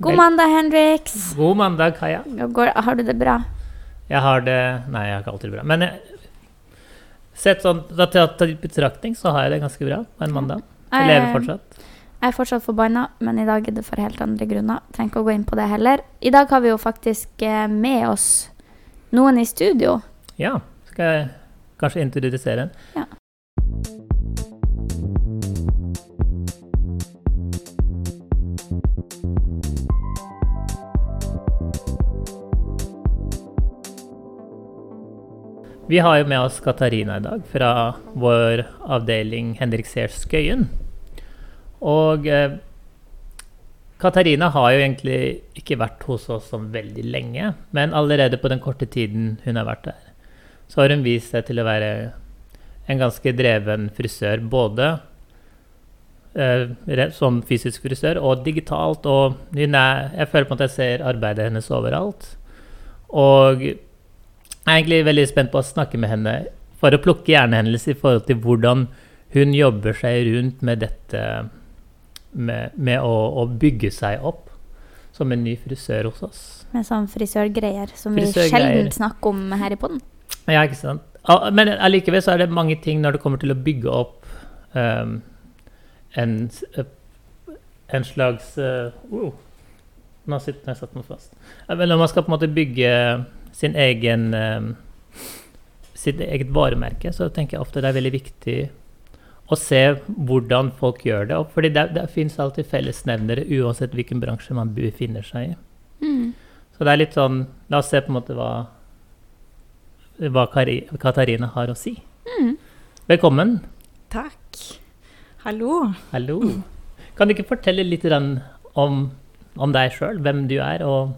God mandag, Henriks. God mandag, Kaja. Går, har du det bra? Jeg har det Nei, jeg har ikke alltid det bra. Men jeg, sett sånn tatt i betraktning, så har jeg det ganske bra på en mandag. Jeg lever fortsatt. Jeg er fortsatt forbanna, men i dag er det for helt andre grunner. Trenger ikke å gå inn på det heller. I dag har vi jo faktisk eh, med oss noen i studio. Ja. Skal jeg kanskje introdusere en? Ja. Vi har jo med oss Katarina i dag fra vår avdeling Henrik Sears Skøyen. Og eh, Katarina har jo egentlig ikke vært hos oss så veldig lenge, men allerede på den korte tiden hun har vært der, så har hun vist seg til å være en ganske dreven frisør. Både eh, som fysisk frisør og digitalt. Og hun er, jeg føler på at jeg ser arbeidet hennes overalt. Og jeg er egentlig veldig spent på å snakke med henne for å plukke hjernehendelser i forhold til hvordan hun jobber seg rundt med dette med, med å, å, bygge seg opp som en ny frisør hos oss. Med sånn frisørgreier som frisør vi sjelden snakker om her i poden. Ja, ikke sant. Men allikevel så er det mange ting når det kommer til å bygge opp um, en, en slags uh, Nå sitter jeg satt meg fast. Men når man skal på en måte bygge sin egen um, sitt eget varemerke, så tenker jeg ofte det er veldig viktig å se hvordan folk gjør det. Fordi det, det fins alltid fellesnevnere uansett hvilken bransje man befinner seg i. Mm. Så det er litt sånn La oss se på en måte hva, hva Kari, Katarina har å si. Mm. Velkommen. Takk. Hallo. Hallo. Kan du ikke fortelle litt om, om deg sjøl, hvem du er, og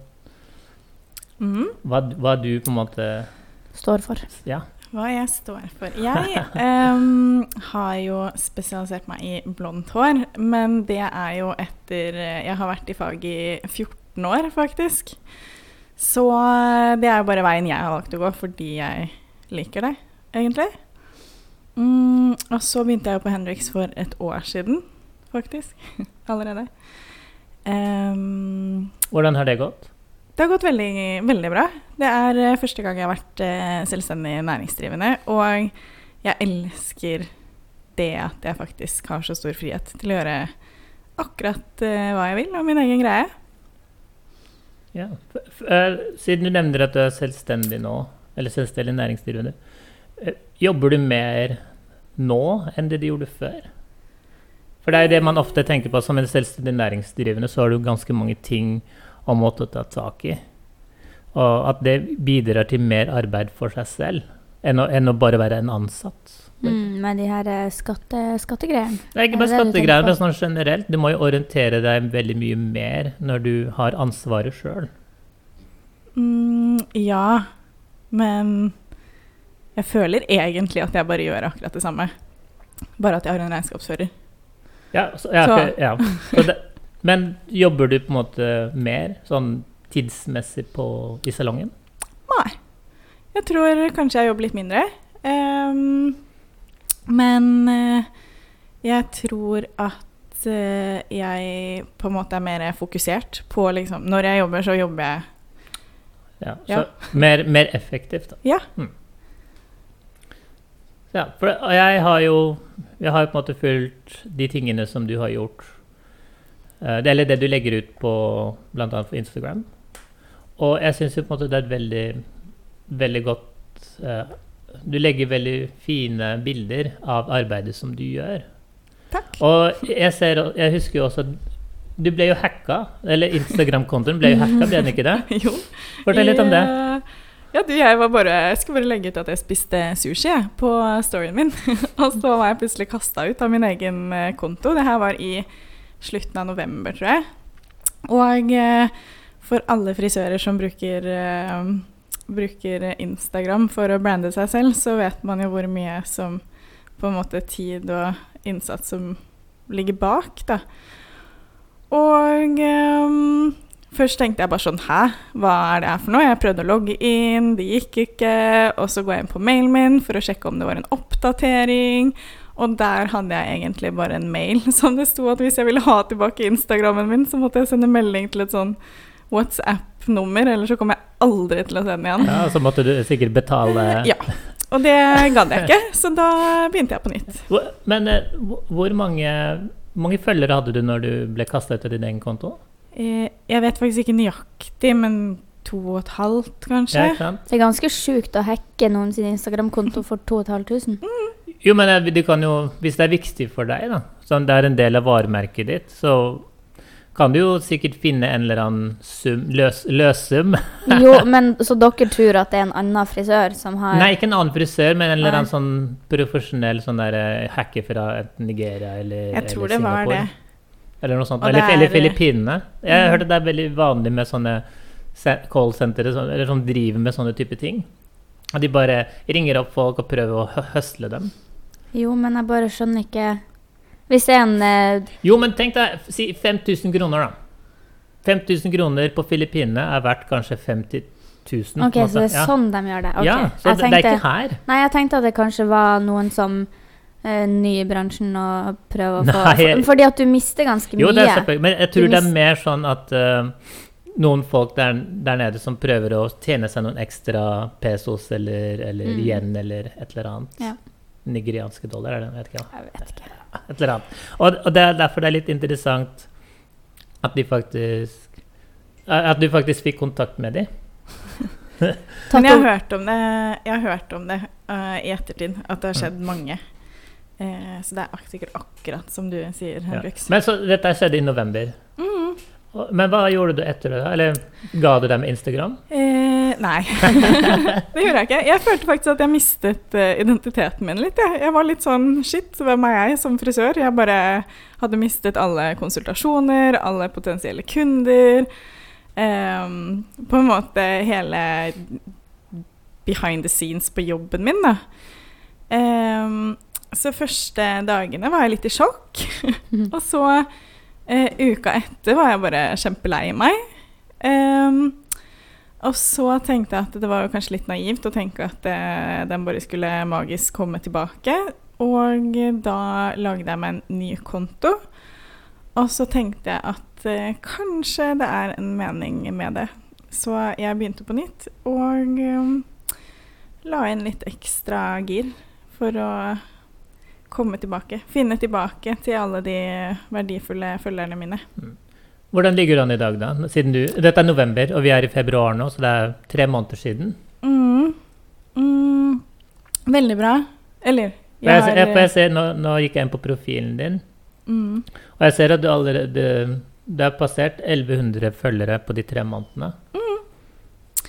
Mm. Hva, hva, du på en måte Står for. Ja. Hva jeg står for. Jeg um, har jo spesialisert meg i blondt hår, men det er jo etter Jeg har vært i faget i 14 år, faktisk. Så det er jo bare veien jeg har valgt å gå fordi jeg liker det, egentlig. Mm, og så begynte jeg jo på Hendrix for et år siden, faktisk. Allerede. Um, Hvordan har det gått? Det har gått veldig, veldig bra. Det er uh, første gang jeg har vært uh, selvstendig næringsdrivende. Og jeg elsker det at jeg faktisk har så stor frihet til å gjøre akkurat uh, hva jeg vil, og min egen greie. Ja. Siden du nevner at du er selvstendig nå, eller selvstendig næringsdrivende, jobber du mer nå enn det du gjorde før? For det er jo det man ofte tenker på som en selvstendig næringsdrivende, så har du ganske mange ting og måte å ta tak i. Og at det bidrar til mer arbeid for seg selv enn å, enn å bare være en ansatt. Mm, med de her eh, skatte, skattegreiene? Det er ikke bare skattegreiene, men sånn generelt. Du må jo orientere deg veldig mye mer når du har ansvaret sjøl. Mm, ja, men jeg føler egentlig at jeg bare gjør akkurat det samme. Bare at jeg har en regnskapsfører. Ja, så, ja, så. Okay, ja. så det, men jobber du på en måte mer sånn tidsmessig på, i salongen? Nei. Jeg tror kanskje jeg jobber litt mindre. Um, men uh, jeg tror at uh, jeg på en måte er mer fokusert på liksom Når jeg jobber, så jobber jeg Ja, så ja. Mer, mer, effektivt, da. Ja. Mm. Ja, for jeg har jo Jeg har på en måte fulgt de tingene som du har gjort Eh, det, eller det du legger ut på bl.a. Instagram. Og jeg syns på en måte det er et veldig, veldig godt uh, Du legger veldig fine bilder av arbeidet som du gjør. Takk. Og jeg, ser, jeg husker jo også du ble jo hacka. Eller Instagram-kontoen ble jo hacka, ble den ikke det? jo. Fortell litt om det. Ja, du, jeg, var bare, jeg skulle bare legge ut at jeg spiste sushi på storyen min. og så var jeg plutselig kasta ut av min egen eh, konto. Det her var i slutten av november, tror jeg. Og eh, for alle frisører som bruker, eh, bruker Instagram for å brande seg selv, så vet man jo hvor mye som på en måte tid og innsats som ligger bak, da. Og um, først tenkte jeg bare sånn Hæ, hva er det her for noe? Jeg prøvde å logge inn, det gikk ikke. Og så går jeg inn på mailen min for å sjekke om det var en oppdatering. Og der hadde jeg egentlig bare en mail som det sto at hvis jeg ville ha tilbake Instagrammen min, så måtte jeg sende melding til et sånn WhatsApp-nummer, eller så kom jeg aldri til å se den igjen. Ja, Så måtte du sikkert betale Ja. Og det gadd jeg ikke, så da begynte jeg på nytt. Men eh, hvor- mange, mange følgere hadde du når du ble kasta ut av din egen konto? Eh, Jeg vet faktisk ikke nøyaktig, men to og et halvt, kanskje. Ja? Det er ganske sjukt å hacke noen sin Instagram-konto for 2500. Jo, men eh, du kan jo, hvis det er viktig for deg, da, sånn det er en del av varemerket ditt, så kan du jo sikkert finne en eller annen sum, løs, løssum. Jo, men så dere tror at det er en annen frisør som har Nei, ikke en annen frisør, men en eller annen sånn profesjonell sånn der eh, hacker fra Nigeria eller, Jeg tror eller det var det. Eller noe sånt. Og Eller, det er- eller Filippinene. Jeg har Mm. hørt at det er veldig vanlig med sånne se- callsentre eller som driver med sånne type ting. At de bare ringer opp folk og prøver å høsle dem. Jo, men jeg bare skjønner ikke Hvis en eh, Jo, men tenk deg, si 5000 kroner, da. 5000 kroner på Filippinene er verdt kanskje 50 000. Ok, så det er sånn de gjør det? Ok. Ja, så Jeg det, det er ikke her. Nei, jeg tenkte at det kanskje var noen som eh, ny i bransjen og prøver å få Nei, jeg- Fordi at du mister ganske mye. Jo, det er selvfølgelig, men jeg Du tror det er mis- mer sånn at eh, noen folk der, der nede som prøver å tjene seg noen ekstra pesos eller, eller Mm. yen eller et eller annet. Ja. Nigerianske dollar, er det? Jeg vet ikke. Jeg vet ikke. Et eller annet. Og, og det er derfor det er litt interessant at de faktisk At du faktisk fikk kontakt med dem. Men jeg har hørt om det, jeg har hørt om det uh, i ettertid, at det har skjedd mange. Uh, så det er sikkert akkurat som du sier, Ja. Henriks. Men så dette skjedde i november. Mm. Men hva gjorde du etter det? da? Eller ga du dem Instagram? Eh, nei, det gjorde jeg ikke. Jeg følte faktisk at jeg mistet eh, identiteten min litt. Jeg. jeg var litt sånn shit, hvem er jeg som frisør? Jeg bare hadde mistet alle konsultasjoner, alle potensielle kunder. Eh, på en måte hele behind the scenes på jobben min, da. Eh, så første dagene var jeg litt i sjokk. Og så eh, uka etter var jeg bare kjempelei meg. Eh, og så tenkte jeg at det var kanskje litt naivt å tenke at eh, den bare skulle magisk komme tilbake. Og da lagde jeg meg en ny konto. Og så tenkte jeg at eh, kanskje det er en mening med det. Så jeg begynte på nytt og la inn litt ekstra gir for å komme tilbake. Finne tilbake til alle de verdifulle følgerne mine. Hvordan ligger du an i dag, da? Du, dette er november, og vi er i februar nå, så det er tre måneder siden. Mm. Mm. Veldig bra. Eller jeg, har jeg, jeg ser, nå, nå gikk jeg inn på profilen din, mm. og jeg ser at du allerede Det har passert 1100 følgere på de tre månedene. Mm.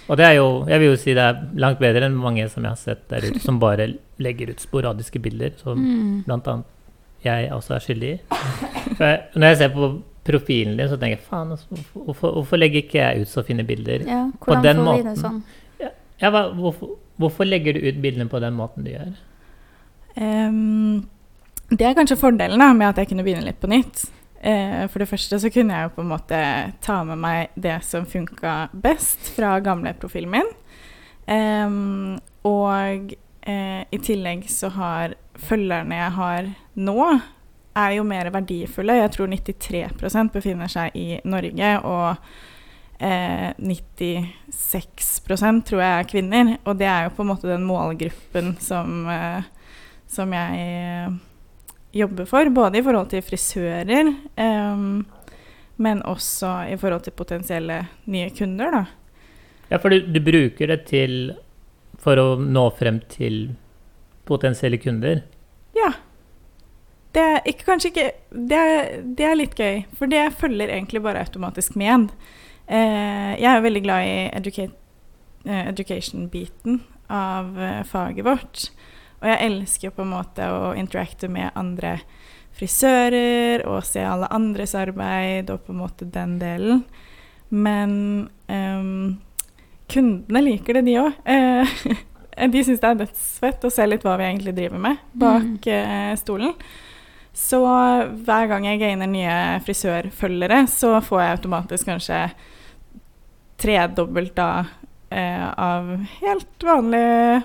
Og det er jo Jeg vil jo si det er langt bedre enn mange som jeg har sett der ute, som bare legger ut sporadiske bilder, som Mm. annet jeg også er skyldig i. For når jeg ser på profilen din, så tenker jeg faen, altså, hvorfor, hvorfor, legger ikke jeg ut så fine bilder? Ja, På den får vi det sånn? Ja, hva, hvorfor, hvorfor legger du ut bildene på den måten du gjør? Um, det er kanskje fordelen da, med at jeg kunne begynne litt på nytt. Uh, for det første så kunne jeg jo på en måte ta med meg det som funka best fra gamle profilen min. Um, og eh, i tillegg så har følgerne jeg har nå, er jo mer verdifulle. Jeg tror 93% befinner seg i Norge, og eh, 96% tror jeg er kvinner. Og det er jo på en måte den målgruppen som, eh, som jeg eh, jobber for. Både i forhold til frisører, eh, men også i forhold til potensielle nye kunder, da. Ja, for du, du bruker det til for å nå frem til potensielle kunder. Ja. Det er ikke, kanskje ikke det er, det er litt gøy, for det følger egentlig bare automatisk med. Eh, jeg er veldig glad i educate, eh, education-biten av eh, faget vårt. Og jeg elsker jo på en måte å interacte med andre frisører og se alle andres arbeid og på en måte den delen. Men ehm, kundene liker det, de òg. Eh, de syns det er dødsfett å se litt hva vi egentlig driver med bak eh, stolen. Så hver gang jeg gainer nye frisørfølgere, så får jeg automatisk kanskje tredobbelt da eh, av helt vanlige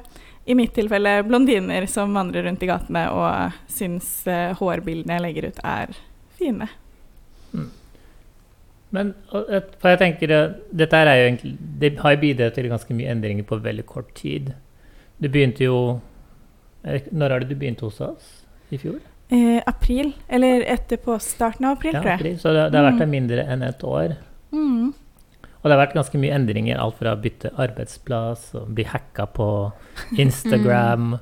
i mitt tilfelle blondiner som vandrer rundt i gatene og syns eh, hårbildene jeg legger ut, er fine. Men for jeg tenker eh, Dette her er jo egentlig Det har bidratt til ganske mye endringer på veldig kort tid. Du begynte jo eh, Når er det du begynte hos oss? I fjor? Eh, april, eller etterpå starten av april, Ja, tror jeg. april. Så det, det har vært Mm. der mindre enn et år. Mm. Og det har vært ganske mye endringer. Alt fra å bytte arbeidsplass og bli hacka på Instagram.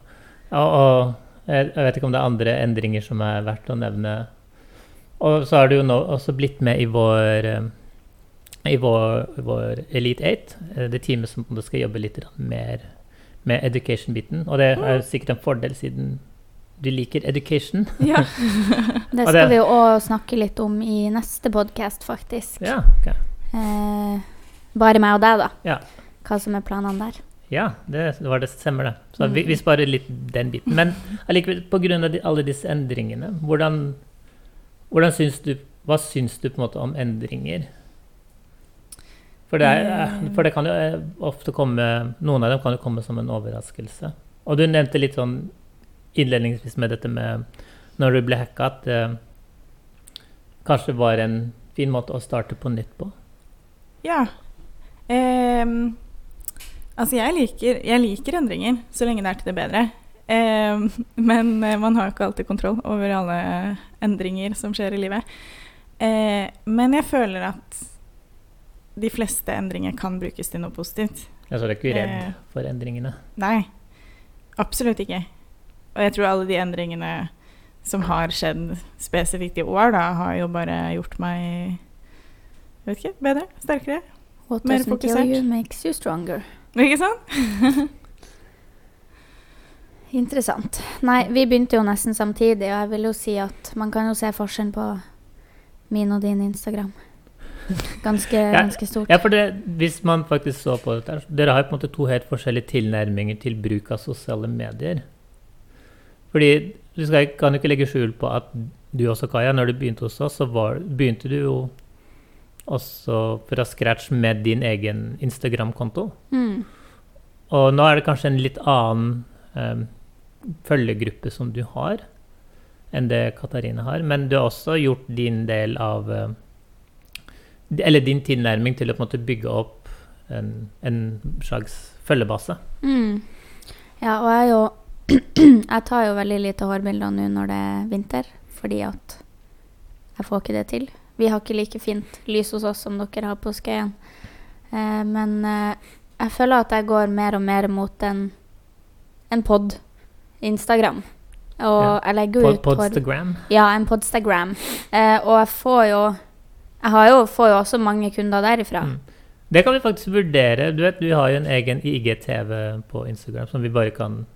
og, og jeg, jeg vet ikke om det er andre endringer som er verdt å nevne. Og så har du jo nå også blitt med i vår eh, i vår, vår Elite 8, eh, det teamet som skal jobbe litt mer med education-biten. Og det er jo sikkert en fordel siden du liker education. Ja. Det skal det- vi jo òg snakke litt om i neste podkast, faktisk. Ja, okay. Eh, bare meg og deg, da. Ja. Hva som er planene der. Ja, det, det var det stemmer det. Så Mm. vi, vi sparer litt den biten. Men allikevel, pga. Alle disse endringene, hvordan syns du, hva syns du på en måte om endringer? For det, er, Mm. for det kan jo eh, ofte komme Noen av dem kan jo komme som en overraskelse. Og du nevnte litt sånn innledningsvis med dette med når du ble hacka, at det kanskje var en fin måte å starte på nytt på. Ja. Um, altså, jeg liker, jeg liker endringer, så lenge det er til det bedre. Um, men eh, man har jo ikke alltid kontroll over alle endringer som skjer i livet. Eh, men jeg føler at de fleste endringer kan brukes til noe positivt. Altså så er ikke redd Eh. for endringene. Nei, absolutt ikke. Og jeg tror alle de endringene som har skjedd spesifikt i år, da, har jo bare gjort meg jeg vet ikke, bedre, sterkere. What Mer doesn't kill fokusert. you makes you stronger. Ikke sant? Interessant. Nei, vi begynte jo nesten samtidig, og jeg vil jo si at man kan jo se forskjellen på min og din Instagram. Ganske, ganske stort. Ja, for det, hvis man faktisk så på dette Dere har jo på en måte to helt forskjellige tilnærminger til bruk av sosiale medier. Fordi du skal, kan jo ikke legge skjul på at du også, Kaja, når du begynte hos oss, så var, begynte du jo også fra scratch med din egen Instagram-konto. Mm. Og nå er det kanskje en litt annen eh, følgegruppe som du har, enn det Katarina har. Men du har også gjort din del av eh, Eller din tilnærming til å på en måte bygge opp en, en slags følgebase. Mm. Ja, og jeg jo Jeg tar jo veldig lite hårbilder nå når det er vinter, fordi at jeg får ikke det til. Vi har ikke like fint lys hos oss som dere har på Skøyen. Eh, men eh, jeg føler at jeg går mer og mer mot en, en pod. Instagram. Og Ja. jeg legger jo På, ut Podstagram? Ja, en podstagram. Eh, og jeg får jo Jeg har jo, får jo også mange kunder derifra. Mm. Det kan vi faktisk vurdere. Du vet, Vi har jo en egen IGTV på Instagram som vi bare kan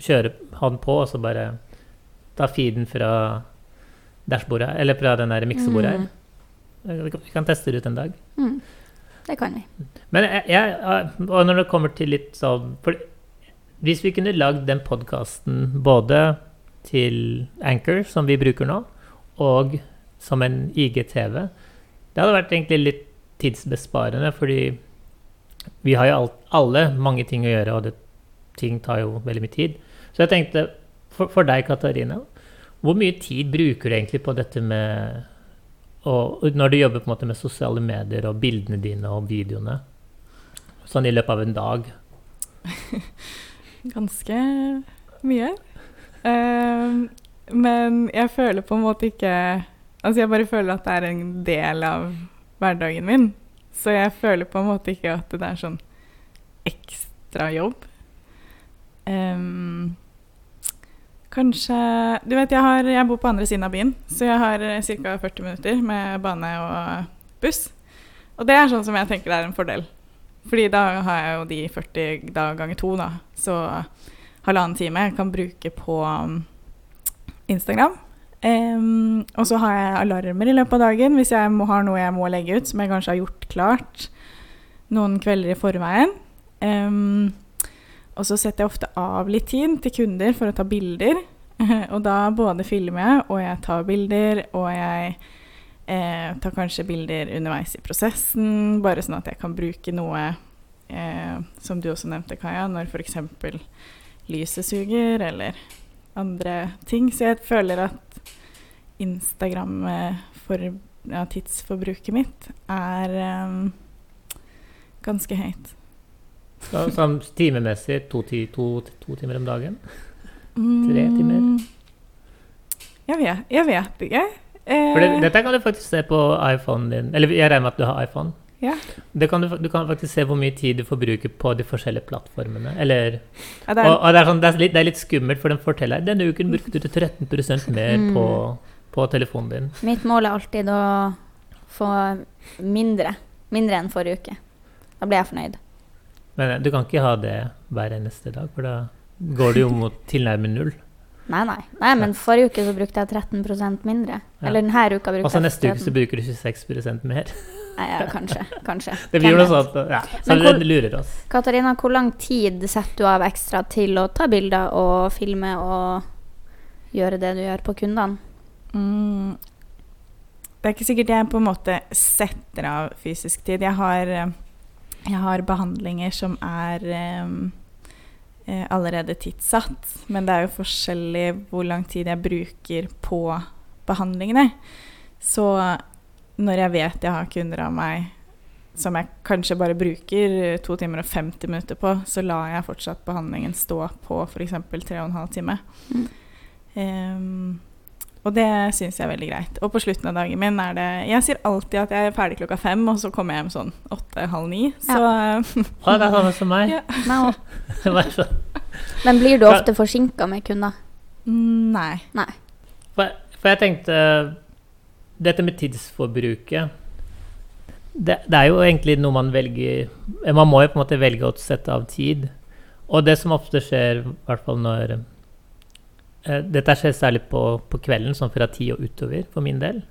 kjøre han på, og så bare ta feeden fra dashbordet, eller fra den der miksebordet her. Vi kan- Vi kan teste det ut en dag. Mm. Det kan vi. Men jeg, jeg, og når det kommer til litt sånn for Hvis vi kunne lagd den podkasten både til Anchor, som vi bruker nå, og som en IGTV Det hadde vært egentlig litt tidsbesparende, fordi vi har jo alt, alle mange ting å gjøre, og det, ting tar jo veldig mye tid. Så jeg tenkte, for, for deg, Katarina, hvor mye tid bruker du egentlig på dette med og når du jobber på en måte med sosiale medier og bildene dine og videoene, sånn i løpet av en dag Ganske mye. Uh, men jeg føler på en måte ikke Altså, jeg bare føler at det er en del av hverdagen min. Så jeg føler på en måte ikke at det er sånn ekstra jobb. Um, kanskje Du vet, jeg, har, jeg bor på andre siden av byen, så jeg har ca. 40 minutter med bane og buss. Og det er sånn som jeg tenker er en fordel. Fordi da har jeg jo de 40 da ganger to, da. Så halvannen time jeg kan bruke på um, Instagram. Um, og så har jeg alarmer i løpet av dagen hvis jeg må, har noe jeg må legge ut, som jeg kanskje har gjort klart noen kvelder i forveien. Um, og så setter jeg ofte av litt tid til kunder for å ta bilder. og da både filmer jeg, og jeg tar bilder, og jeg eh, ta kanskje bilder underveis i prosessen, bare sånn at jeg kan bruke noe eh, som du også nevnte, Kaja, når f.eks. lyset suger, eller andre ting. Så jeg føler at Instagram for ja, tidsforbruket mitt er um, ganske høyt. Så, sånn timemessig to, ti, to, to timer om dagen? Tre timer? Mm, Jeg vet, jeg vet ikke. Eh, For det, dette kan du faktisk se på iPhonen din. Eller jeg regner med at du har iPhone. Ja. Det kan du, du kan faktisk se hvor mye tid du forbruker på de forskjellige plattformene. Eller, ja, det er, og, og det, er sånn, det, er litt, det er litt skummelt, for den forteller denne uken brukte du 13% mer Mm. på, på telefonen din. Mitt mål er alltid å få mindre. Mindre enn forrige uke. Da blir jeg fornøyd. Men eh, du kan ikke ha det hver eneste dag, for da går det jo mot tilnærmet null. Nei, nei. nei men forrige uke så brukte jeg 13% mindre. Ja. Eller denne uka brukte jeg så jeg neste uke så bruker du 26% mer. Nei, ja, kanskje. Kanskje. Det blir jo noe sånt. Ja. Så Men det hvor- lurer oss. Katarina, hvor lang tid setter du av ekstra til å ta bilder og filme og gjøre det du gjør på kundene? mm, det er ikke sikkert jeg på en måte setter av fysisk tid. Jeg har, eh, jeg har behandlinger som er eh, allerede tidssatt, men det er jo forskjellig hvor lang tid jeg bruker på behandlingene. Så når jeg vet jeg har kunder av meg som jeg kanskje bare bruker to timer og 50 minutter på, så lar jeg fortsatt behandlingen stå på f.eks. 3 15 time. Mm. Ehm, og det syns jeg er veldig greit. Og på slutten av dagen min er det Jeg sier alltid at jeg er ferdig klokka fem, og så kommer jeg hjem sånn åtte-halv ni. Så Å, det er samme som meg. Ja. Men blir du ofte forsinka med kunder? nei. Nei. For, for jeg tenkte Dette med tidsforbruket det, det er jo egentlig noe man velger Man må jo på en måte velge å sette av tid. Og det som ofte skjer, i hvert fall når eh, Dette skjer særlig på, på kvelden, sånn fra ti og utover, for min del.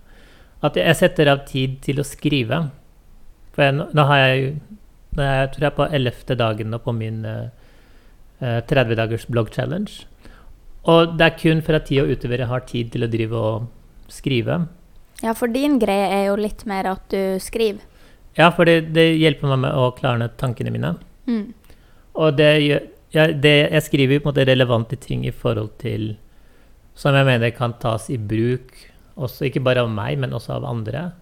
At jeg setter av tid til å skrive. For jeg, nå- har jeg nå er jeg tror jeg er på ellevte dagen nå på min eh, eh, 30 dagers blogg challenge. Og det er kun fra ti og utover jeg har tid til å drive og skrive. Ja, for din greie er jo litt mer at du skriver. Ja, for det, det hjelper meg med å klarne tankene mine. Mm. Og det, gjør- jeg, det, jeg skriver på en måte relevante ting i forhold til Som jeg mener kan tas i bruk, også, ikke bare av meg, men også av andre.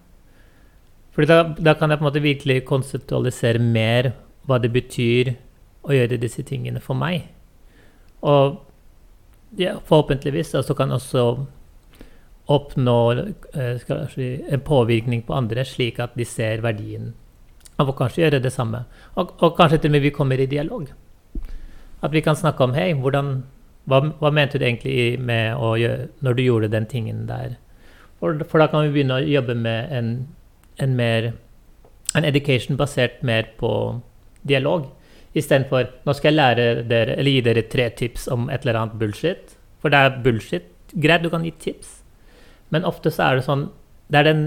For da, da kan jeg på en måte virkelig konseptualisere mer hva det betyr å gjøre disse tingene for meg. Og ja, forhåpentligvis så kan jeg også oppnå eh, si, en påvirkning på andre, slik at de ser verdien av å kanskje gjøre det samme. Og, og kanskje til og med vi kommer i dialog. At vi kan snakke om hei, hvordan, hva, hva mente du egentlig med å gjøre, når du gjorde den tingen der? For, for da kan vi begynne å jobbe med en, en mer en education basert mer på dialog. Istedenfor nå skal jeg lære dere, eller gi dere tre tips om et eller annet bullshit. For det er bullshit. Greit, du kan gi tips, men ofte så er det sånn Det er den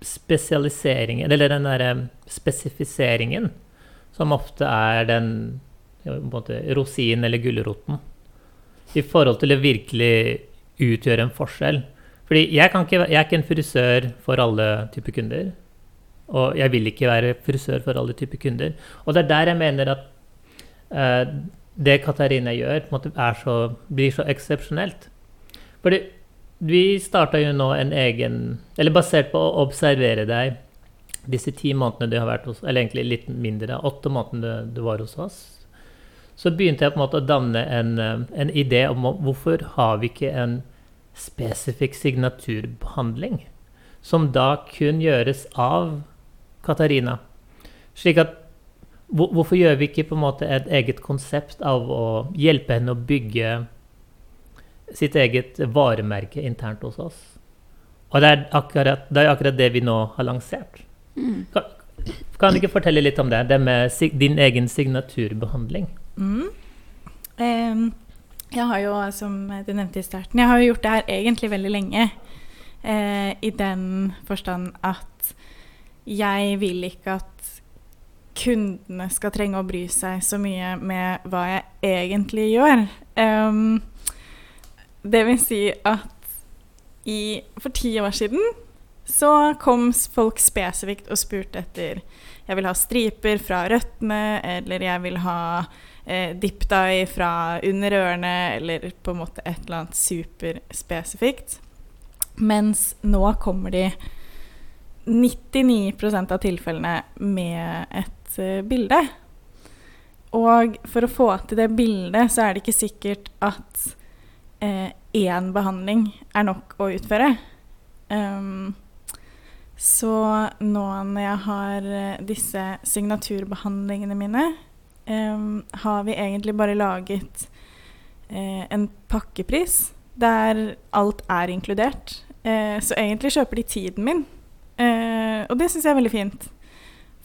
spesialiseringen, eller den derre spesifiseringen, som ofte er den på en måte, rosinen eller gulroten i forhold til å virkelig utgjøre en forskjell. Fordi jeg, ikke, jeg er ikke en frisør for alle typer kunder. Og jeg vil ikke være frisør for alle typer kunder. Og det er der jeg mener at eh, det Katarina gjør, så, blir så eksepsjonelt. Fordi vi starta jo nå en egen Eller basert på å observere deg disse ti månedene du har vært hos Eller egentlig litt mindre, åtte månedene du var hos oss. Så begynte jeg på en måte å danne en, eh, en idé om hvorfor har vi ikke en spesifikk signaturbehandling som da kun gjøres av Katarina. Slik at Hvorfor gjør vi ikke på en måte et eget konsept av å hjelpe henne å bygge sitt eget varemerke internt hos oss? Og det er akkurat det, er akkurat det vi nå har lansert. Mm. Kan, kan du ikke fortelle litt om det? Det med din egen signaturbehandling. Mm. Jeg har jo, som du nevnte i starten, jeg har jo gjort det her egentlig veldig lenge. Eh, I den forstand at jeg vil ikke at kundene skal trenge å bry seg så mye med hva jeg egentlig gjør. Em, det vil si at i, for ti år siden så kom folk spesifikt og spurte etter jeg vil ha striper fra røttene, eller jeg vil ha eh, dip dye fra under ørene, eller på en måte et eller annet superspesifikt. Mens nå kommer de 99% av tilfellene med et eh, bilde. Og for å få til det bildet, så er det ikke sikkert at eh, én behandling er nok å utføre. Um, så nå når jeg har eh, disse signaturbehandlingene mine, har vi egentlig bare laget eh, en pakkepris der alt er inkludert. Eh, så egentlig kjøper de tiden min, eh, og det syns jeg er veldig fint.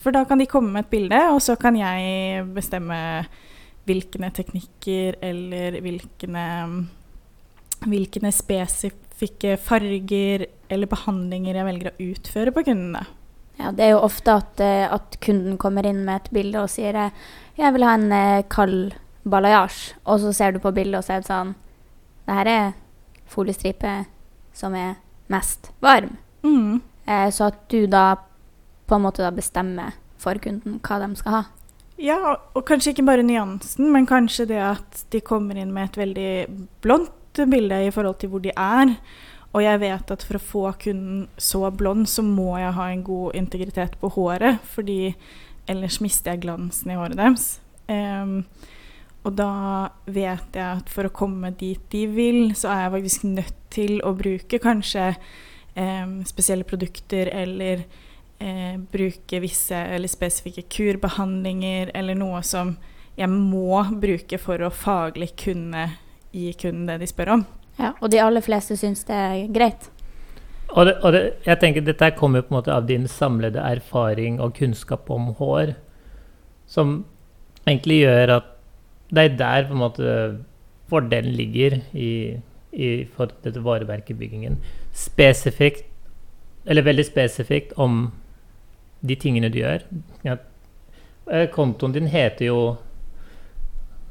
For da kan de komme med et bilde, og så kan jeg bestemme hvilke teknikker eller hvilke, spesifikke farger eller behandlinger jeg velger å utføre på kundene. Ja, det er jo ofte at, eh, at kunden kommer inn med et bilde og sier eh, 'jeg vil ha en eh, kald balayage', og så ser du på bildet og er det sånn 'Det her er foliestripe som er mest varm'. Mm. Eh, så at du da på en måte da bestemmer for kunden hva de skal ha. Ja, og kanskje ikke bare nyansen, men kanskje det at de kommer inn med et veldig blondt bilde i forhold til hvor de er. Og jeg vet at for å få kunden så blond, så må jeg ha en god integritet på håret, fordi ellers mister jeg glansen i håret deres. Um, og da vet jeg at for å komme dit de vil, så er jeg faktisk nødt til å bruke kanskje um, spesielle produkter eller uh, bruke visse eller spesifikke kurbehandlinger eller noe som jeg må bruke for å faglig kunne gi kunden det de spør om. Ja, og de aller fleste syns det er greit. Og, det, og det, jeg tenker dette kommer på en måte av din samlede erfaring og kunnskap om hår, som egentlig gjør at det er der på en måte fordelen ligger i, i for dette varemerkebyggingen. Spesifikt, eller veldig spesifikt om de tingene du gjør. Ja, eh, kontoen din heter jo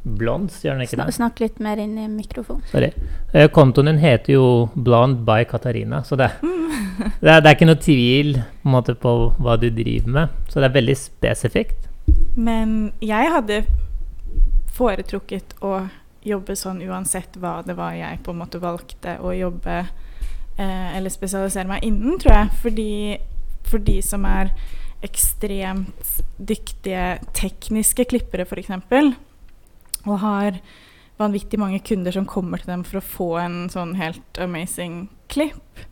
Blondes, gjør den ikke det? Snak, snakk litt mer inn i mikrofonen. Sorry. Eh, kontoen din heter jo Blonde by Katarina, så det, det, er, det er ikke noe tvil på, en måte, på hva du driver med. Så det er veldig spesifikt. Men jeg hadde foretrukket å jobbe sånn uansett hva det var jeg på en måte valgte å jobbe eh, eller spesialisere meg innen, tror jeg. Fordi for de som er ekstremt dyktige tekniske klippere, f.eks., og har vanvittig mange kunder som kommer til dem for å få en sånn helt amazing klipp,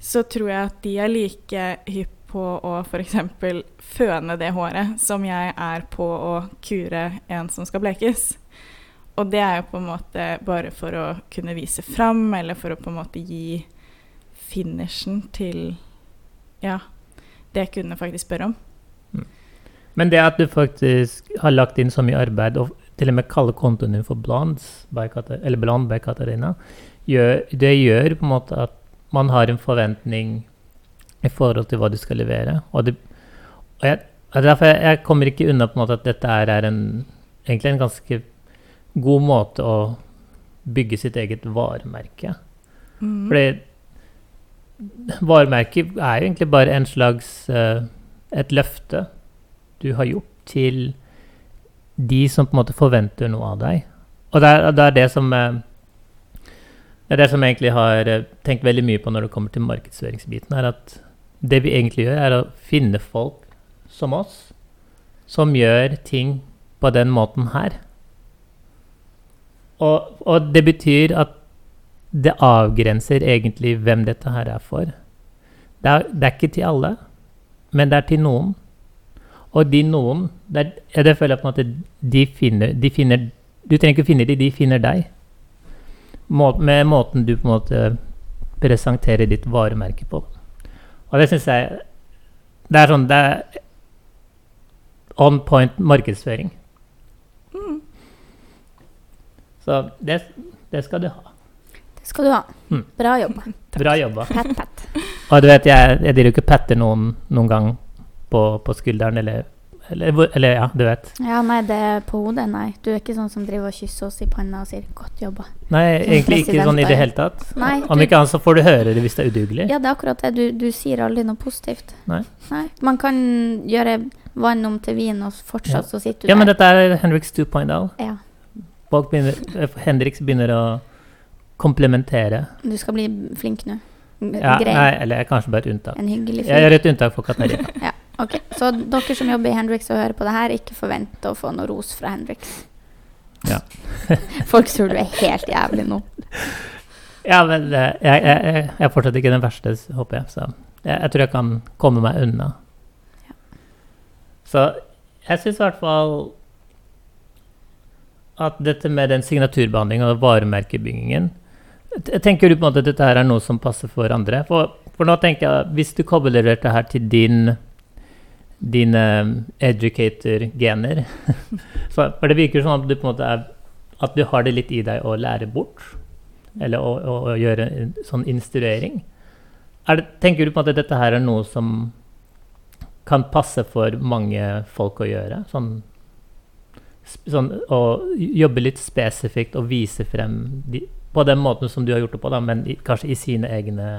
så tror jeg at de er like hypp på å f.eks. føne det håret som jeg er på å kure en som skal blekes. Og det er jo på en måte bare for å kunne vise fram, eller for å på en måte gi finishen til ja, det kundene faktisk spør om. Men det at du faktisk har lagt inn så mye arbeid, og til og med kaller kontoen din for Blondes eller Blond by Katarina, gjør, det gjør på en måte at man har en forventning i forhold til hva du skal levere. Og, det, og jeg, derfor jeg, jeg kommer ikke unna på en måte at dette er en, egentlig en ganske god måte å bygge sitt eget varemerke. Mm. Fordi varemerket er jo egentlig bare en slags uh, et løfte du har gjort til de som på en måte forventer noe av deg. Og det er, det er det som eh, det er det som jeg egentlig har eh, tenkt veldig mye på når det kommer til markedsføringsbiten. er at Det vi egentlig gjør, er å finne folk som oss, som gjør ting på den måten her. Og, og det betyr at det avgrenser egentlig hvem dette her er for. Det er, det er ikke til alle, men det er til noen. Og de noen det, er, ja, det føler jeg på en måte de finner, de finner Du trenger ikke finne dem, de finner deg. Må, med måten du på en måte presenterer ditt varemerke på. Og det syns jeg Det er sånn Det er on point markedsføring. Mm. Så det, det skal du ha. Det skal du ha. Mm. Bra jobba. Bra jobba. Pat, pat. Og du vet, jeg, jeg driver jo ikke patter noen noen gang på, på skulderen eller Eller, eller ja, du vet. Ja, nei, det er på hodet, nei. Du er ikke sånn som driver og kysser oss i panna og sier 'godt jobba'. Nei, egentlig ikke sånn i det hele tatt. Nei, Om du- ikke annet så får du høre det hvis det er udugelig. Ja, det er akkurat det. Du, du sier aldri noe positivt. Nei. nei. Man kan gjøre vann om til vin, og fortsatt så sitter du Ja, men dette er Henriks 2.0. Ja. Begynner, Henriks begynner å komplementere. Du skal bli flink nå. Ja, nei, eller jeg er kanskje bare et unntak. En hyggelig Jeg gjør et unntak for Katarina. Ja, ok. Så dere som jobber i Hendrix og hører på det her, ikke forvent å få noe ros fra Hendrix. Ja. Folk tror du er helt jævlig nå. Ja, men eh, jeg, jeg, jeg er fortsatt ikke den verste, håper jeg. Så jeg, jeg tror jeg kan komme meg unna. Ja. Så jeg syns i hvert fall at dette med den signaturbehandlingen og varemerkebyggingen tenker du på en måte at dette her er noe som passer for andre. For, for nå tenker jeg, hvis du kobler dette her til din dine educator-gener så, For det virker sånn at du på en måte er At du har det litt i deg å lære bort. Eller å, å, å gjøre en sånn instruering. Er det, tenker du på at dette her er noe som kan passe for mange folk å gjøre? Sånn, sånn å jobbe litt spesifikt og vise frem de, på den måten som du har gjort det på, da, men i, kanskje i sine egne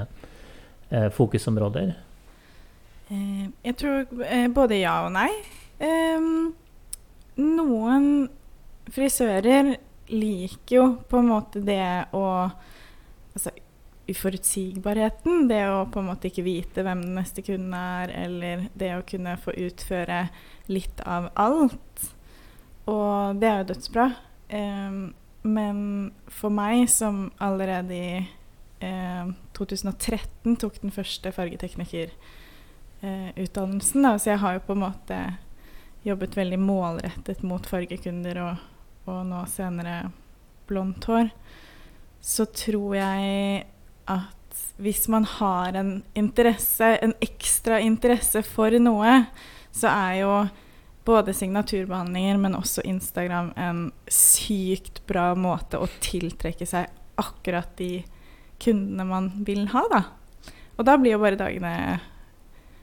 eh, fokusområder? Eh, jeg tror eh, både ja og nei. Noen frisører liker jo på en måte det å Altså uforutsigbarheten. Det å på en måte ikke vite hvem den neste kunden er, eller det å kunne få utføre litt av alt. Og det er jo dødsbra. Men for meg, som allerede i eh, 2013 tok den første fargeteknikerutdannelsen, da, så jeg har jo på en måte jobbet veldig målrettet mot fargekunder og, og nå senere blondt hår, så tror jeg at hvis man har en interesse, en ekstra interesse for noe, så er jo både signaturbehandlinger, men også Instagram en sykt bra måte å tiltrekke seg akkurat de kundene man vil ha, da. Og da blir jo bare dagene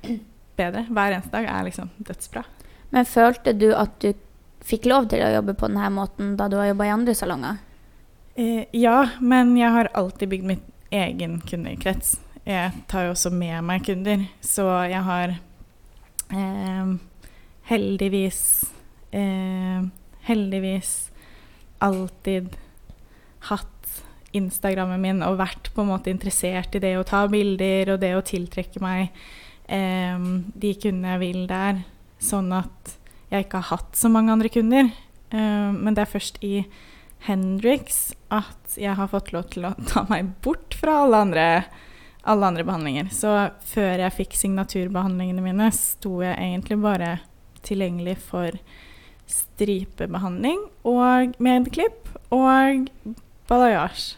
bedre. Hver eneste dag er liksom dødsbra. Men følte du at du fikk lov til å jobbe på denne måten da du har jobba i andre salonger? Eh, ja, men jeg har alltid bygd mitt egen kundekrets. Jeg tar jo også med meg kunder, så jeg har eh, heldigvis eh, Heldigvis alltid hatt Instagrammen min og vært på en måte interessert i det å ta bilder og det å tiltrekke meg eh, de kundene jeg vil der, sånn at jeg ikke har hatt så mange andre kunder. Eh, men det er først i Hendrix at jeg har fått lov til å ta meg bort fra alle andre, alle andre behandlinger. Så før jeg fikk signaturbehandlingene mine, sto jeg egentlig bare tilgjengelig for stripebehandling og med klipp og balayage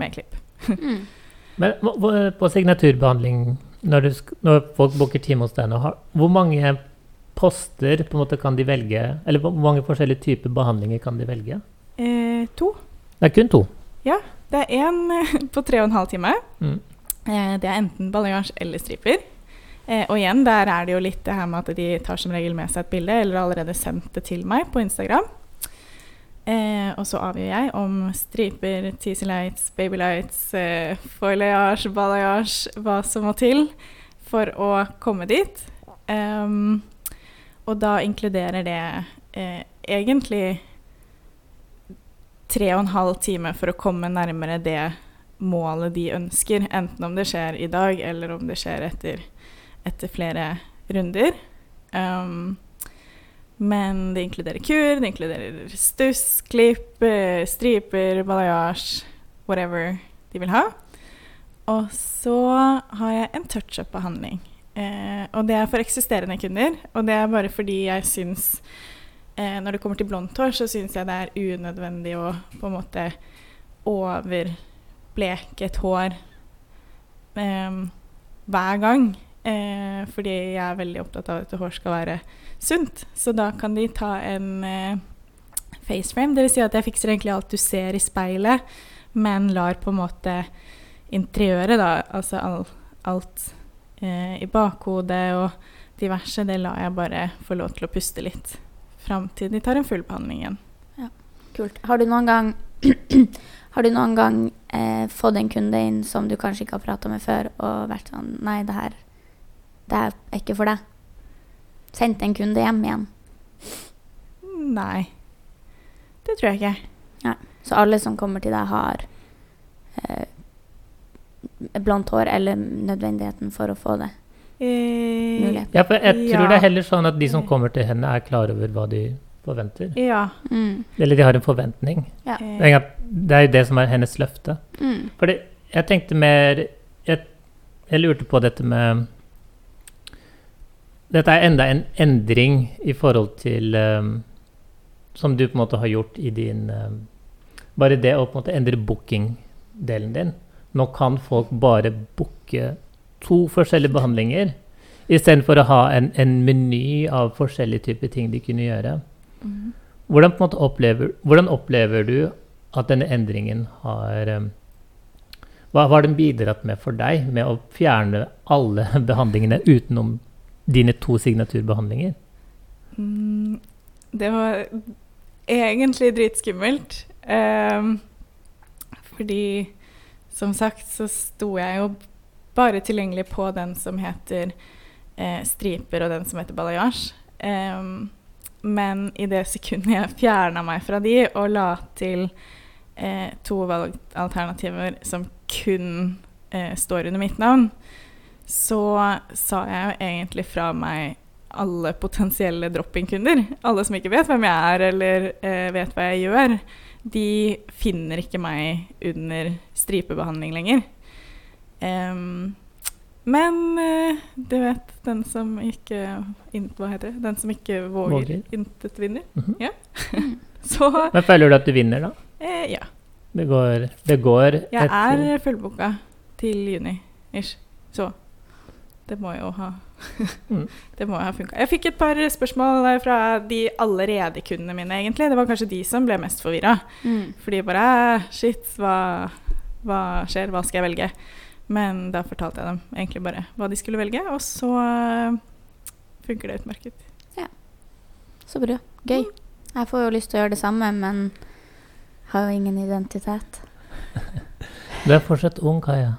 med klipp. Mm. Men på signaturbehandling, når, du, når folk booker time hos deg nå, hvor mange poster på en måte kan de velge? Eller hvor mange forskjellige typer behandlinger kan de velge? Eh, to. Det er kun to. Ja. Det er én på tre og en halv time. Mm. Eh, det er enten balayage eller striper. Eh, og igjen, der er det jo litt det her med at de tar som regel med seg et bilde, eller har allerede sendt det til meg på Instagram. Eh, og så avgjør jeg om striper, teasy lights, baby lights, eh, foilayage, balayage, hva som må til for å komme dit. Um, og da inkluderer det eh, egentlig tre og en halv time for å komme nærmere det målet de ønsker, enten om det skjer i dag eller om det skjer etter, etter flere runder. Um, men det inkluderer kur, det inkluderer stuss, klipp, striper, balayage, whatever de vil ha. Og så har jeg en touch-up-behandling. Eh, og det er for eksisterende kunder, og det er bare fordi jeg syns eh, Når det kommer til blondt hår, så syns jeg det er unødvendig å på en måte overbleke et hår eh, hver gang. Eh, fordi jeg er veldig opptatt av at et hår skal være sunt. Så da kan de ta en eh, faceframe. Dvs. Si at jeg fikser egentlig alt du ser i speilet, men lar på en måte interiøret, da, altså all, alt eh, i bakhodet og diverse, det lar jeg bare få lov til å puste litt fram til de tar en full behandling igjen. Ja, Kult. Har du noen gang Har du noen gang eh, fått en kunde inn som du kanskje ikke har prata med før, og vært sånn Nei, det her, det her er ikke for deg. Sendt en kunde hjem igjen. Nei. Det tror jeg ikke. Så alle som kommer til deg, har eh, blondt hår eller nødvendigheten for å få det. Eh, Ja, for jeg tror Ja. det er heller sånn at de som kommer til henne, er klar over hva de forventer. Ja. Mm. Eller de har en forventning. Ja. eh, Det er jo det som er hennes løfte. Mm. Fordi jeg tenkte mer Jeg, jeg lurte på dette med Dette er enda en endring i forhold til um, Som du på en måte har gjort i din um, Bare det å på en måte endre booking-delen din. Nå kan folk bare booke to forskjellige behandlinger istedenfor å ha en, en meny av forskjellige typer ting de kunne gjøre. Mm. Hvordan, opplever, hvordan opplever du at denne endringen har um, Hva hva har den bidratt med for deg med å fjerne alle behandlingene utenom dine to signaturbehandlinger? Mm, det var egentlig dritskummelt. Ehm, fordi som sagt så sto jeg jo bare tilgjengelig på den som heter eh, striper, og den som heter balayage. Ehm, men i det sekundet jeg fjerna meg fra de og la til eh, to valgalternativer som kun eh, står under mitt navn, så sa jeg jo egentlig fra meg alle potensielle drop-in-kunder. Alle som ikke vet hvem jeg er eller eh, vet hva jeg gjør. De finner ikke meg under stripebehandling lenger. Um, men eh, du vet, den som ikke in, Hva heter det? Den som ikke våger, Våger. intet vinner. Mhm. Ja. Så Men føler du at du vinner, da? eh, ja. Det går, det går Jeg et, er fullboka til juni ish. Så det må jo ha Mm. Det må jo ha funka. Jeg fikk et par spørsmål fra de allerede kundene mine, egentlig. Det var kanskje de som ble mest forvirra. Mm. Fordi bare Shit, hva, hva skjer? Hva skal jeg velge? Men da fortalte jeg dem egentlig bare hva de skulle velge, og så eh, funker det utmerket. Ja. Så bra. Gøy. Jeg får jo lyst til å gjøre det samme, men har jo ingen identitet. Du er fortsatt ung, Kaja.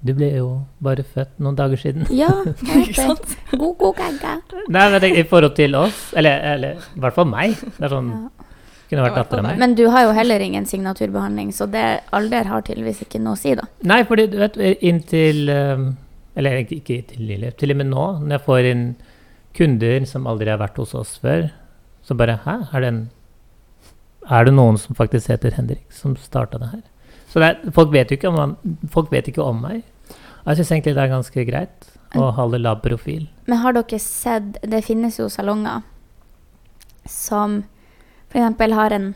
Du ble jo bare født noen dager siden. Ja, Ikke sant? God, god gagga. Nei, men I forhold til oss, eller, eller i hvert fall meg Det er sånn, Ja. kunne vært dattera mi. Men du har jo heller ingen signaturbehandling, så det alder har tydeligvis ikke noe å si, da. Nei, fordi du vet, inntil um, Eller ikke til til og med nå, når jeg får inn kunder som aldri har vært hos oss før, så bare Hæ, er det en Er det noen som faktisk heter Henrik, som starta det her? Så er, folk vet jo ikke om Folk vet ikke om meg. Jeg syns egentlig det er ganske greit å holde lav profil. Men har dere sett Det finnes jo salonger som f.eks. har en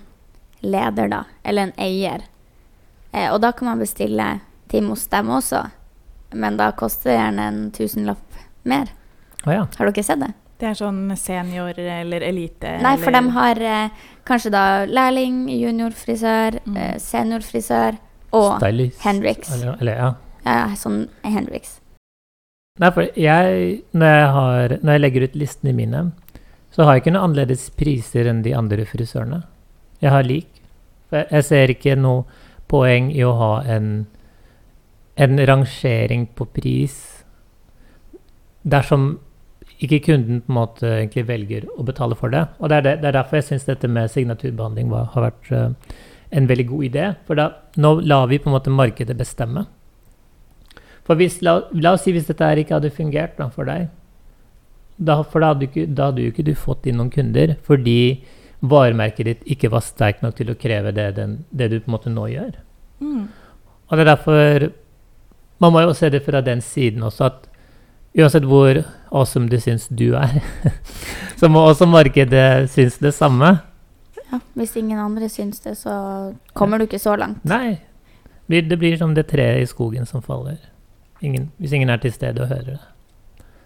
leder, da, eller en eier. Eh, og da kan man bestille time hos dem også, men da koster det gjerne en tusenlapp mer. Å ja. Har dere sett det? Det er sånn senior eller elite. Nei, for eller- de har eh, kanskje da lærling, juniorfrisør, Mm. eh, seniorfrisør og Stylist. Hendrix. Eller, eller, ja. ja, sånn Hendrix. Nei, for jeg når, jeg har, når jeg legger ut listene mine, så har jeg ikke noen annerledes priser enn de andre frisørene. Jeg har lik. For jeg, jeg ser ikke noe poeng i å ha en, en rangering på pris dersom ikke kunden på en måte egentlig velger å betale for det. Og det er, det, det er derfor jeg syns dette med signaturbehandling var, har vært uh, en veldig god idé. For da, nå lar vi på en måte markedet bestemme. For hvis, la, la oss si hvis dette her ikke hadde fungert da, for deg, da, for da hadde, ikke, da hadde jo ikke du fått inn noen kunder, fordi varemerket ditt ikke var sterkt nok til å kreve det, den, det du på en måte nå gjør. Mm. Og det er derfor Man må jo se det fra den siden også, at uansett hvor awesome du syns du er, så må også markedet synes det samme. Ja, hvis ingen andre syns det, så kommer du ikke så langt. Nei. Det blir- som det treet i skogen som faller. Ingen, hvis ingen er til stede og hører det,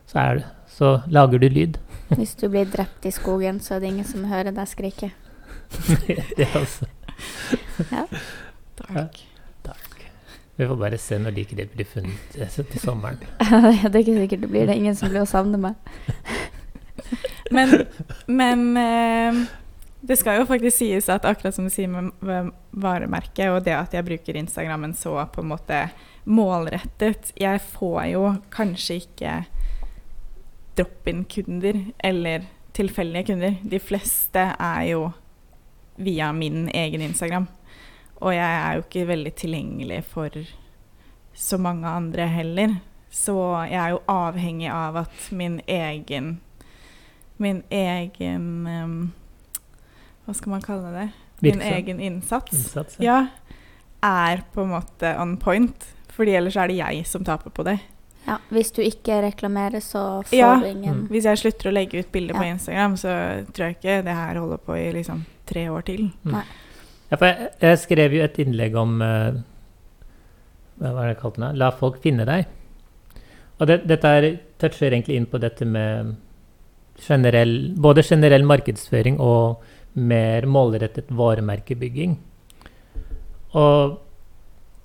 så, er det, så lager du lyd. Hvis du blir drept i skogen, så er det ingen som hører deg skrike. det også Takk. Takk. Vi får bare se når de ikke blir funnet eh, til sommeren. det er ikke sikkert det blir det. Ingen som blir å savne meg. Men, men eh, det skal jo faktisk sies at akkurat som du sier med med varemerket, og det at jeg bruker Instagrammen så på en måte målrettet Jeg får jo kanskje ikke drop-in-kunder eller tilfeldige kunder. De fleste er jo via min egen Instagram. Og jeg er jo ikke veldig tilgjengelig for så mange andre heller. Så jeg er jo avhengig av at min egen Min egen um, Hva skal man kalle det? Min Virksom. egen innsats. Innsats, Ja. Er på en måte on point. Fordi ellers er det jeg som taper på det. Ja, hvis du ikke reklamerer, så får Ja. du ingen Mm. Hvis jeg slutter å legge ut bilder på Instagram, så tror jeg ikke det her holder på i liksom tre år til. Ja, jeg, jeg skrev jo et innlegg om uh, Hva var det jeg det? La folk finne deg. Og det, dette er, toucher egentlig inn på dette med generell, både generell markedsføring og mer målrettet varemerkebygging. Og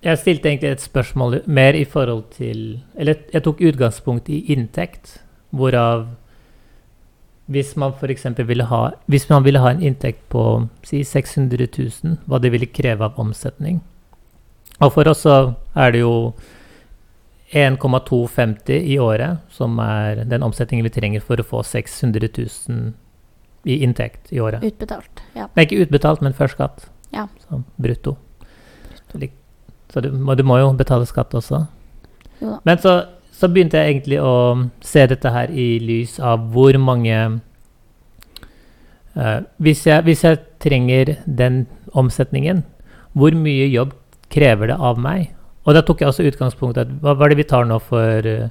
jeg stilte egentlig et spørsmål mer i forhold til Eller jeg tok utgangspunkt i inntekt, hvorav hvis man f.eks. ville ha Hvis man ville ha en inntekt på si 600 000, hva det ville kreve av omsetning. Og for oss så er det jo 1,250 i året som er den omsetningen vi trenger for å få 600 000 i inntekt i året. utbetalt. Ja. Nei, ikke utbetalt, men før skatt. Ja. Så brutto. brutto. Så du må, du må jo betale skatt også. Jo da. Men så, så begynte jeg egentlig å se dette her i lys av hvor mange uh, hvis, jeg, hvis jeg trenger den omsetningen, hvor mye jobb krever det av meg? Og da tok jeg også utgangspunkt i hva hva er det vi tar nå for uh,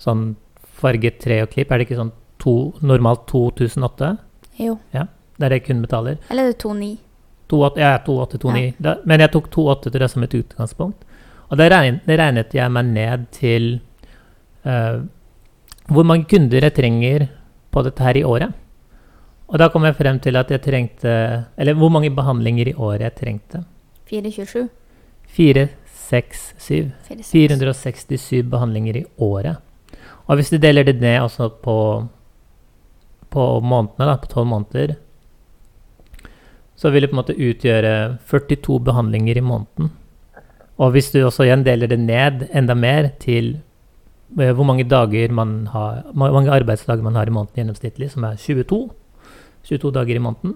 sånn farget tre og klipp? Er det ikke sånn to, normalt 2008? Jo. Det er det jeg kun betaler. Eller er det 2,9? 28, ja, 2829. Da, men jeg tok 28 til det som et utgangspunkt. Og da regnet, regnet jeg meg ned til hvor mange kunder jeg trenger på dette her i året. Og da kom jeg frem til at jeg trengte Eller hvor mange behandlinger i året jeg trengte. 427? 4, 6, 7. 46. 467 behandlinger i året. Og hvis du deler det ned altså på, på månedene, da, på 12 måneder, så vil det på en måte utgjøre 42 behandlinger i måneden. Og hvis du også igjen deler det ned enda mer til eh, hvor mange dager man har, mange arbeidsdager man har i måneden gjennomsnittlig, som er 22, 22 dager i måneden,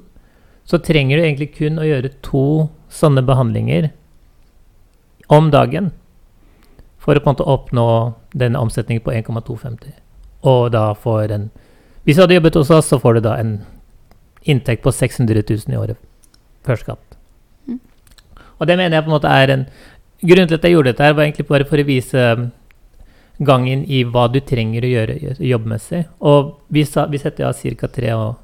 så trenger du egentlig kun å gjøre to sånne behandlinger om dagen for å på en måte oppnå denne omsetningen på 1,250. Og da får en Hvis du hadde jobbet hos oss, så får du da en inntekt på 600 000 i året før skatt. Mm. Og det mener jeg på en måte er en Grunnen til at jeg gjorde dette, her var egentlig bare for å vise um, gangen i hva du trenger å gjøre jobbmessig. Og vi, sa, vi setter av ca.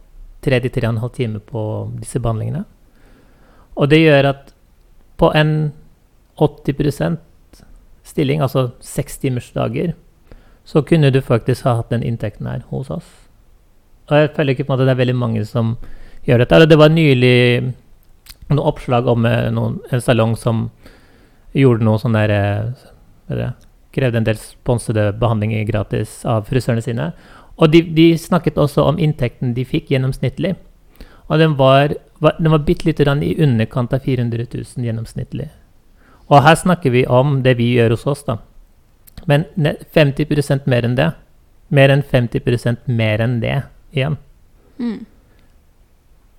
3-3,5 timer på disse behandlingene. Og det gjør at på en 80% stilling, altså seks timers dager, så kunne du faktisk ha hatt den inntekten her hos oss. Og jeg føler ikke på en måte det er veldig mange som gjør dette. Det var nylig noen oppslag om eh, noen, en salong som gjorde noe sånn der Krevde en del sponsede behandlinger gratis av frisørene sine. Og de, de snakket også om inntekten de fikk gjennomsnittlig. Og den var, var, den var bitte lite grann i underkant av 400 000 gjennomsnittlig. Og her snakker vi om det vi gjør hos oss, da. Men 50% mer enn det. Mer enn 50% mer enn det igjen. Mm.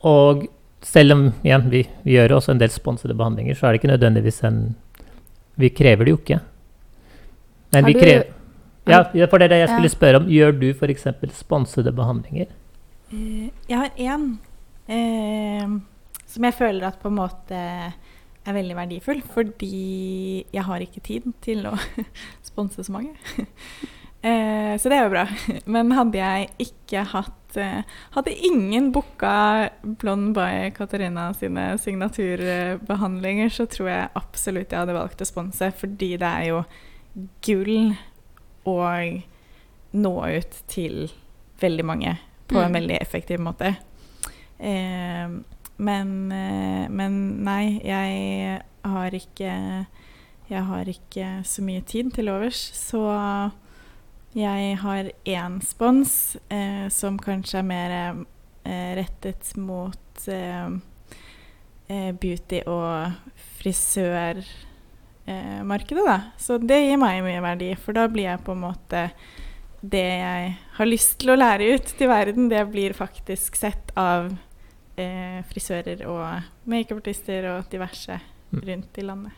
Og selv om igjen, vi, vi gjør også en del sponsede behandlinger, så er det ikke nødvendigvis en Vi krever det jo ikke. Men vi krever ja, for det er det jeg skulle spørre om. Gjør du f.eks. sponsede behandlinger? Eh, Jeg har én eh, som jeg føler at på en måte er veldig verdifull, fordi jeg har ikke tid til å sponse så mange. eh, så det er jo bra. Men hadde jeg ikke hatt eh, Hadde ingen booka Blond by Katarina sine signaturbehandlinger, så tror jeg absolutt jeg hadde valgt å sponse, fordi det er jo gull å nå ut til veldig mange på en Mm. veldig effektiv måte. Eh, men, eh, men nei, jeg har ikke jeg har ikke så mye tid til overs. Så jeg har én spons eh, som kanskje er mer eh, rettet mot eh, og beauty- og markedet, da. Så det gir meg mye verdi, for da blir jeg på en måte det jeg har lyst til å lære ut til verden, det blir faktisk sett av eh, frisører og makeupartister og diverse Mm. rundt i landet.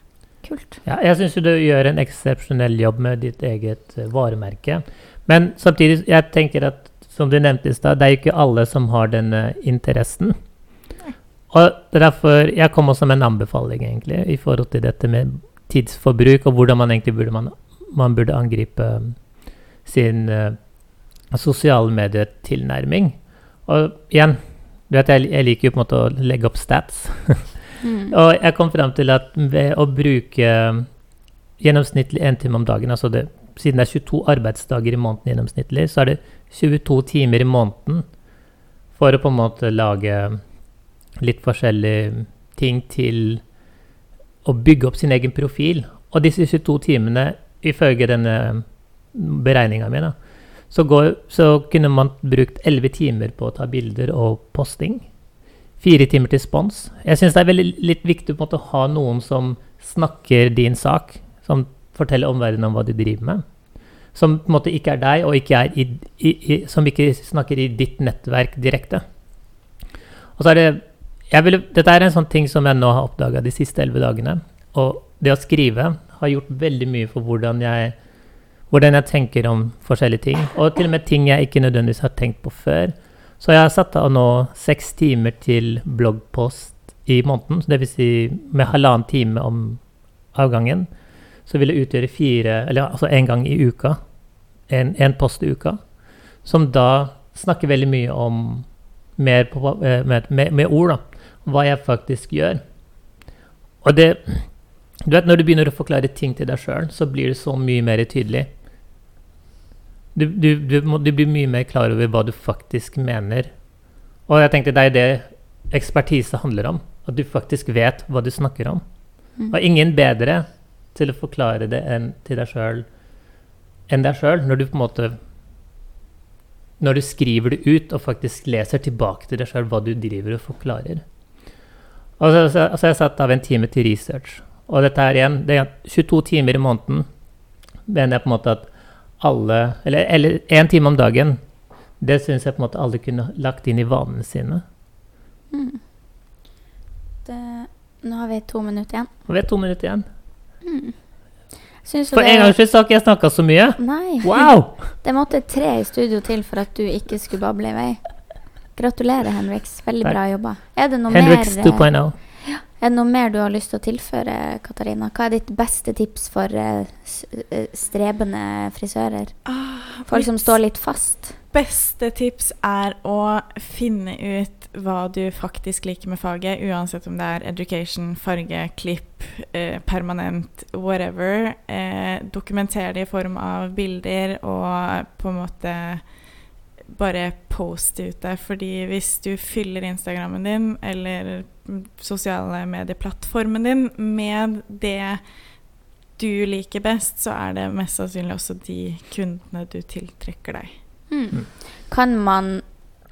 Kult. Ja, jeg syns du gjør en eksepsjonell jobb med ditt eget eh, varemerke. Men samtidig, jeg tenker at som du nevnte i stad, det er jo ikke alle som har denne interessen. Og derfor, Jeg kom også med en anbefaling egentlig, i forhold til dette med tidsforbruk, og hvordan man egentlig burde, man, man burde angripe um, sin uh, sosiale medietilnærming. Og igjen, du vet, jeg, jeg liker jo på en måte å legge opp stats. Mm. Og jeg kom frem til at ved å bruke gjennomsnittlig én time om dagen, altså det, siden det er 22 arbeidsdager i måneden gjennomsnittlig, så er det 22 timer i måneden for å på en måte lage litt forskjellige ting til å bygge opp sin egen profil. Og disse 22 timene, ifølge denne beregninga mi, så, så kunne man brukt 11 timer på å ta bilder og posting fire timer til spons. Jeg syns det er veldig litt viktig måte, å ha noen som snakker din sak, som forteller omverdenen om hva du driver med. Som på en måte ikke er deg, og ikke er i, i, i, som ikke snakker i ditt nettverk direkte. Og så er det vil, Dette er en sånn ting som jeg nå har oppdaga de siste elleve dagene. Og det å skrive har gjort veldig mye for hvordan jeg, hvordan jeg tenker om forskjellige ting. Og til og med ting jeg ikke nødvendigvis har tenkt på før. Så jeg har satt av nå seks timer til bloggpost i måneden. Dvs. Si med halvannen time om avgangen. Så vil det utgjøre fire, eller altså én gang i uka. En, post i uka. Som da snakker veldig mye om mer på, eh, med, med, med, ord, da. Hva jeg faktisk gjør. Og det Du vet, når du begynner å forklare ting til deg sjøl, så blir det så mye mer tydelig. Du, du, du, må, du, blir mye mer klar over hva du faktisk mener. Og jeg tenkte det er det ekspertise handler om. At du faktisk vet hva du snakker om. Mm. Og ingen bedre til å forklare det enn til deg sjøl enn deg sjøl, når du på en måte Når du skriver det ut og faktisk leser tilbake til deg sjøl hva du driver og forklarer. Og så, så, så har jeg satt av en time til research. Og dette her igjen, det er 22 timer i måneden mener jeg på en måte at alle Eller én time om dagen. Det syns jeg på en måte alle kunne lagt inn i vanene sine. Mm. Det, nå har vi to minutter igjen. Har vi har to minutter igjen. Mm. For en gangs skyld har ikke jeg snakka så mye. Nei. Wow! Det måtte tre i studio til for at du ikke skulle bable i vei. Gratulerer, Henriks. Veldig bra jobba. Er det noe Henriks mer 2.0. Er det noe mer du har lyst til å tilføre, Katarina? Hva er ditt beste tips for uh, strebende frisører? Ah, Folk som står litt fast? Beste tips er å finne ut hva du faktisk liker med faget, uansett om det er education, farge, klipp, eh, permanent, whatever. Eh, dokumenter det i form av bilder og på en måte bare poste ut det. Fordi hvis du fyller Instagrammen din eller sosiale medieplattformen din med det du liker best, så er det mest sannsynlig også de kundene du tiltrekker deg. Mm. mm. Kan man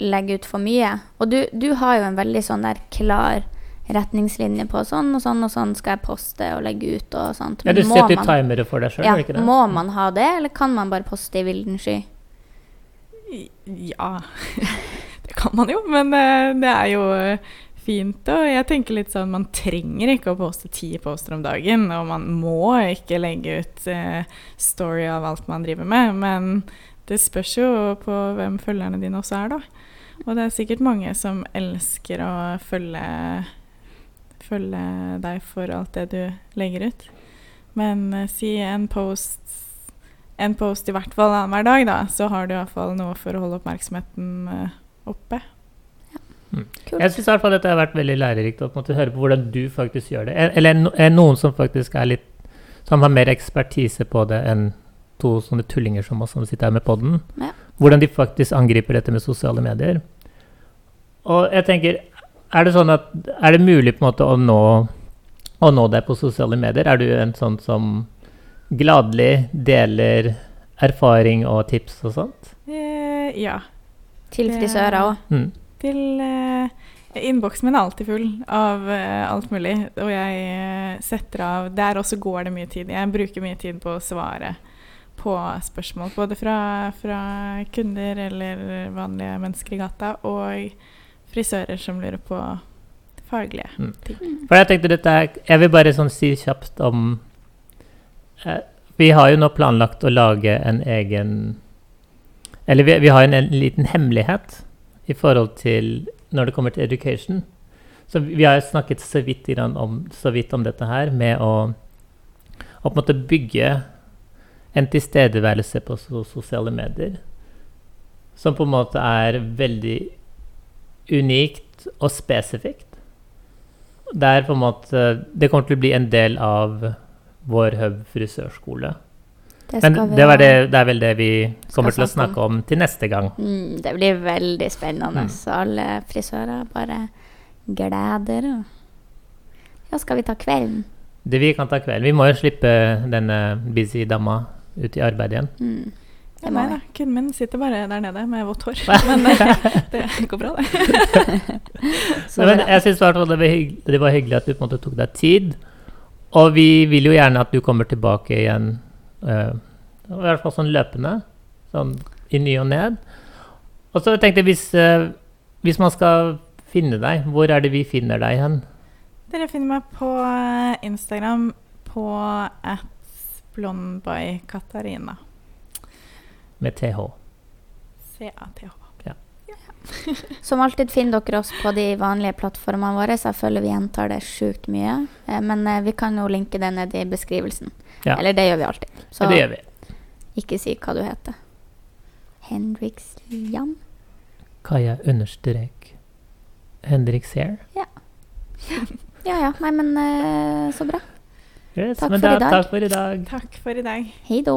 legge ut for mye? Og du, du, har jo en veldig sånn der klar retningslinje på sånn og sånn og sånn skal jeg poste og legge ut og sånt. Ja, du setter timere for deg sjøl, ja, ikke det? Må man ha det, eller kan man bare poste i vilden sky? Ja, det kan man jo, men uh, det er jo uh, fint. Og jeg tenker litt sånn man trenger ikke å poste ti poster om dagen, og man må ikke legge ut uh, story av alt man driver med, men det spørs jo på hvem følgerne dine også er, da. Og det er sikkert mange som elsker å følge, følge deg for alt det du legger ut. Men si en post en post i hvert fall annenhver dag, da, så har du iallfall noe for å holde oppmerksomheten uh, oppe. Ja. Mm. Jeg syns dette har vært veldig lærerikt å høre på hvordan du faktisk gjør det. Eller er noen som faktisk er litt Som har mer ekspertise på det enn to sånne tullinger som oss som sitter her med podden. Ja. Hvordan de faktisk angriper dette med sosiale medier. Og jeg tenker Er det sånn at Er det mulig på en måte å nå å nå deg på sosiale medier? Er du en sånn som gladelig deler erfaring og tips og sånt? Eh, ja. Til frisører òg. Mm. Til eh, Innboksen min er alltid full av eh, alt mulig, og jeg eh, setter av Der også går det mye tid. Jeg bruker mye tid på å svare på spørsmål, både fra, fra kunder eller vanlige mennesker i gata, og frisører som lurer på faglige Mm. ting. For jeg tenkte dette Jeg vil bare sånn si kjapt om eh, Vi har jo nå planlagt å lage en egen Eller vi, vi har en, en liten hemmelighet i forhold til når det kommer til education. Så vi har snakket så vidt, om, så vidt om dette her med å, å på en måte bygge en tilstedeværelse på sosiale medier som på en måte er veldig unikt og spesifikt. Det er på en måte Det kommer til å bli en del av vår Hub frisørskole. Det Men det, være, det, det er vel det vi kommer til å snakke om til neste gang. Mm, det blir veldig spennende. Mm. Så alle frisører bare gleder. Ja, skal vi ta kvelden? Det vi kan ta kvelden. Vi må jo slippe denne busy dama ut i arbeid igjen. Mm. Ja, nei da, kunden min sitter bare der nede med vått hår. Men eh, det går bra, det. Så Men jeg syns det, var det var hyggelig at du på en måte tok deg tid. Og vi vil jo gjerne at du kommer tilbake igjen, uh, i hvert fall sånn løpende. Sånn i ny og ned. Og så tenkte jeg, hvis, uh, hvis man skal finne deg, hvor er det vi finner deg hen? Dere finner meg på eh, Instagram på at blondbykatarina. Med TH. C-A-T-H. Som alltid finner dere oss på de vanlige plattformene våre. Så jeg føler vi gjentar det sjukt mye. Eh, Men eh, vi kan jo linke det ned i beskrivelsen. Ja. Eller det gjør vi alltid. Så det gjør vi. ikke si hva du heter. Henrikslian? Kaja understrek Henriks Hair. Ja ja. Nei, men eh, så bra. Yes, Takk men for da. Takk for i dag. Takk for i dag. Hei då.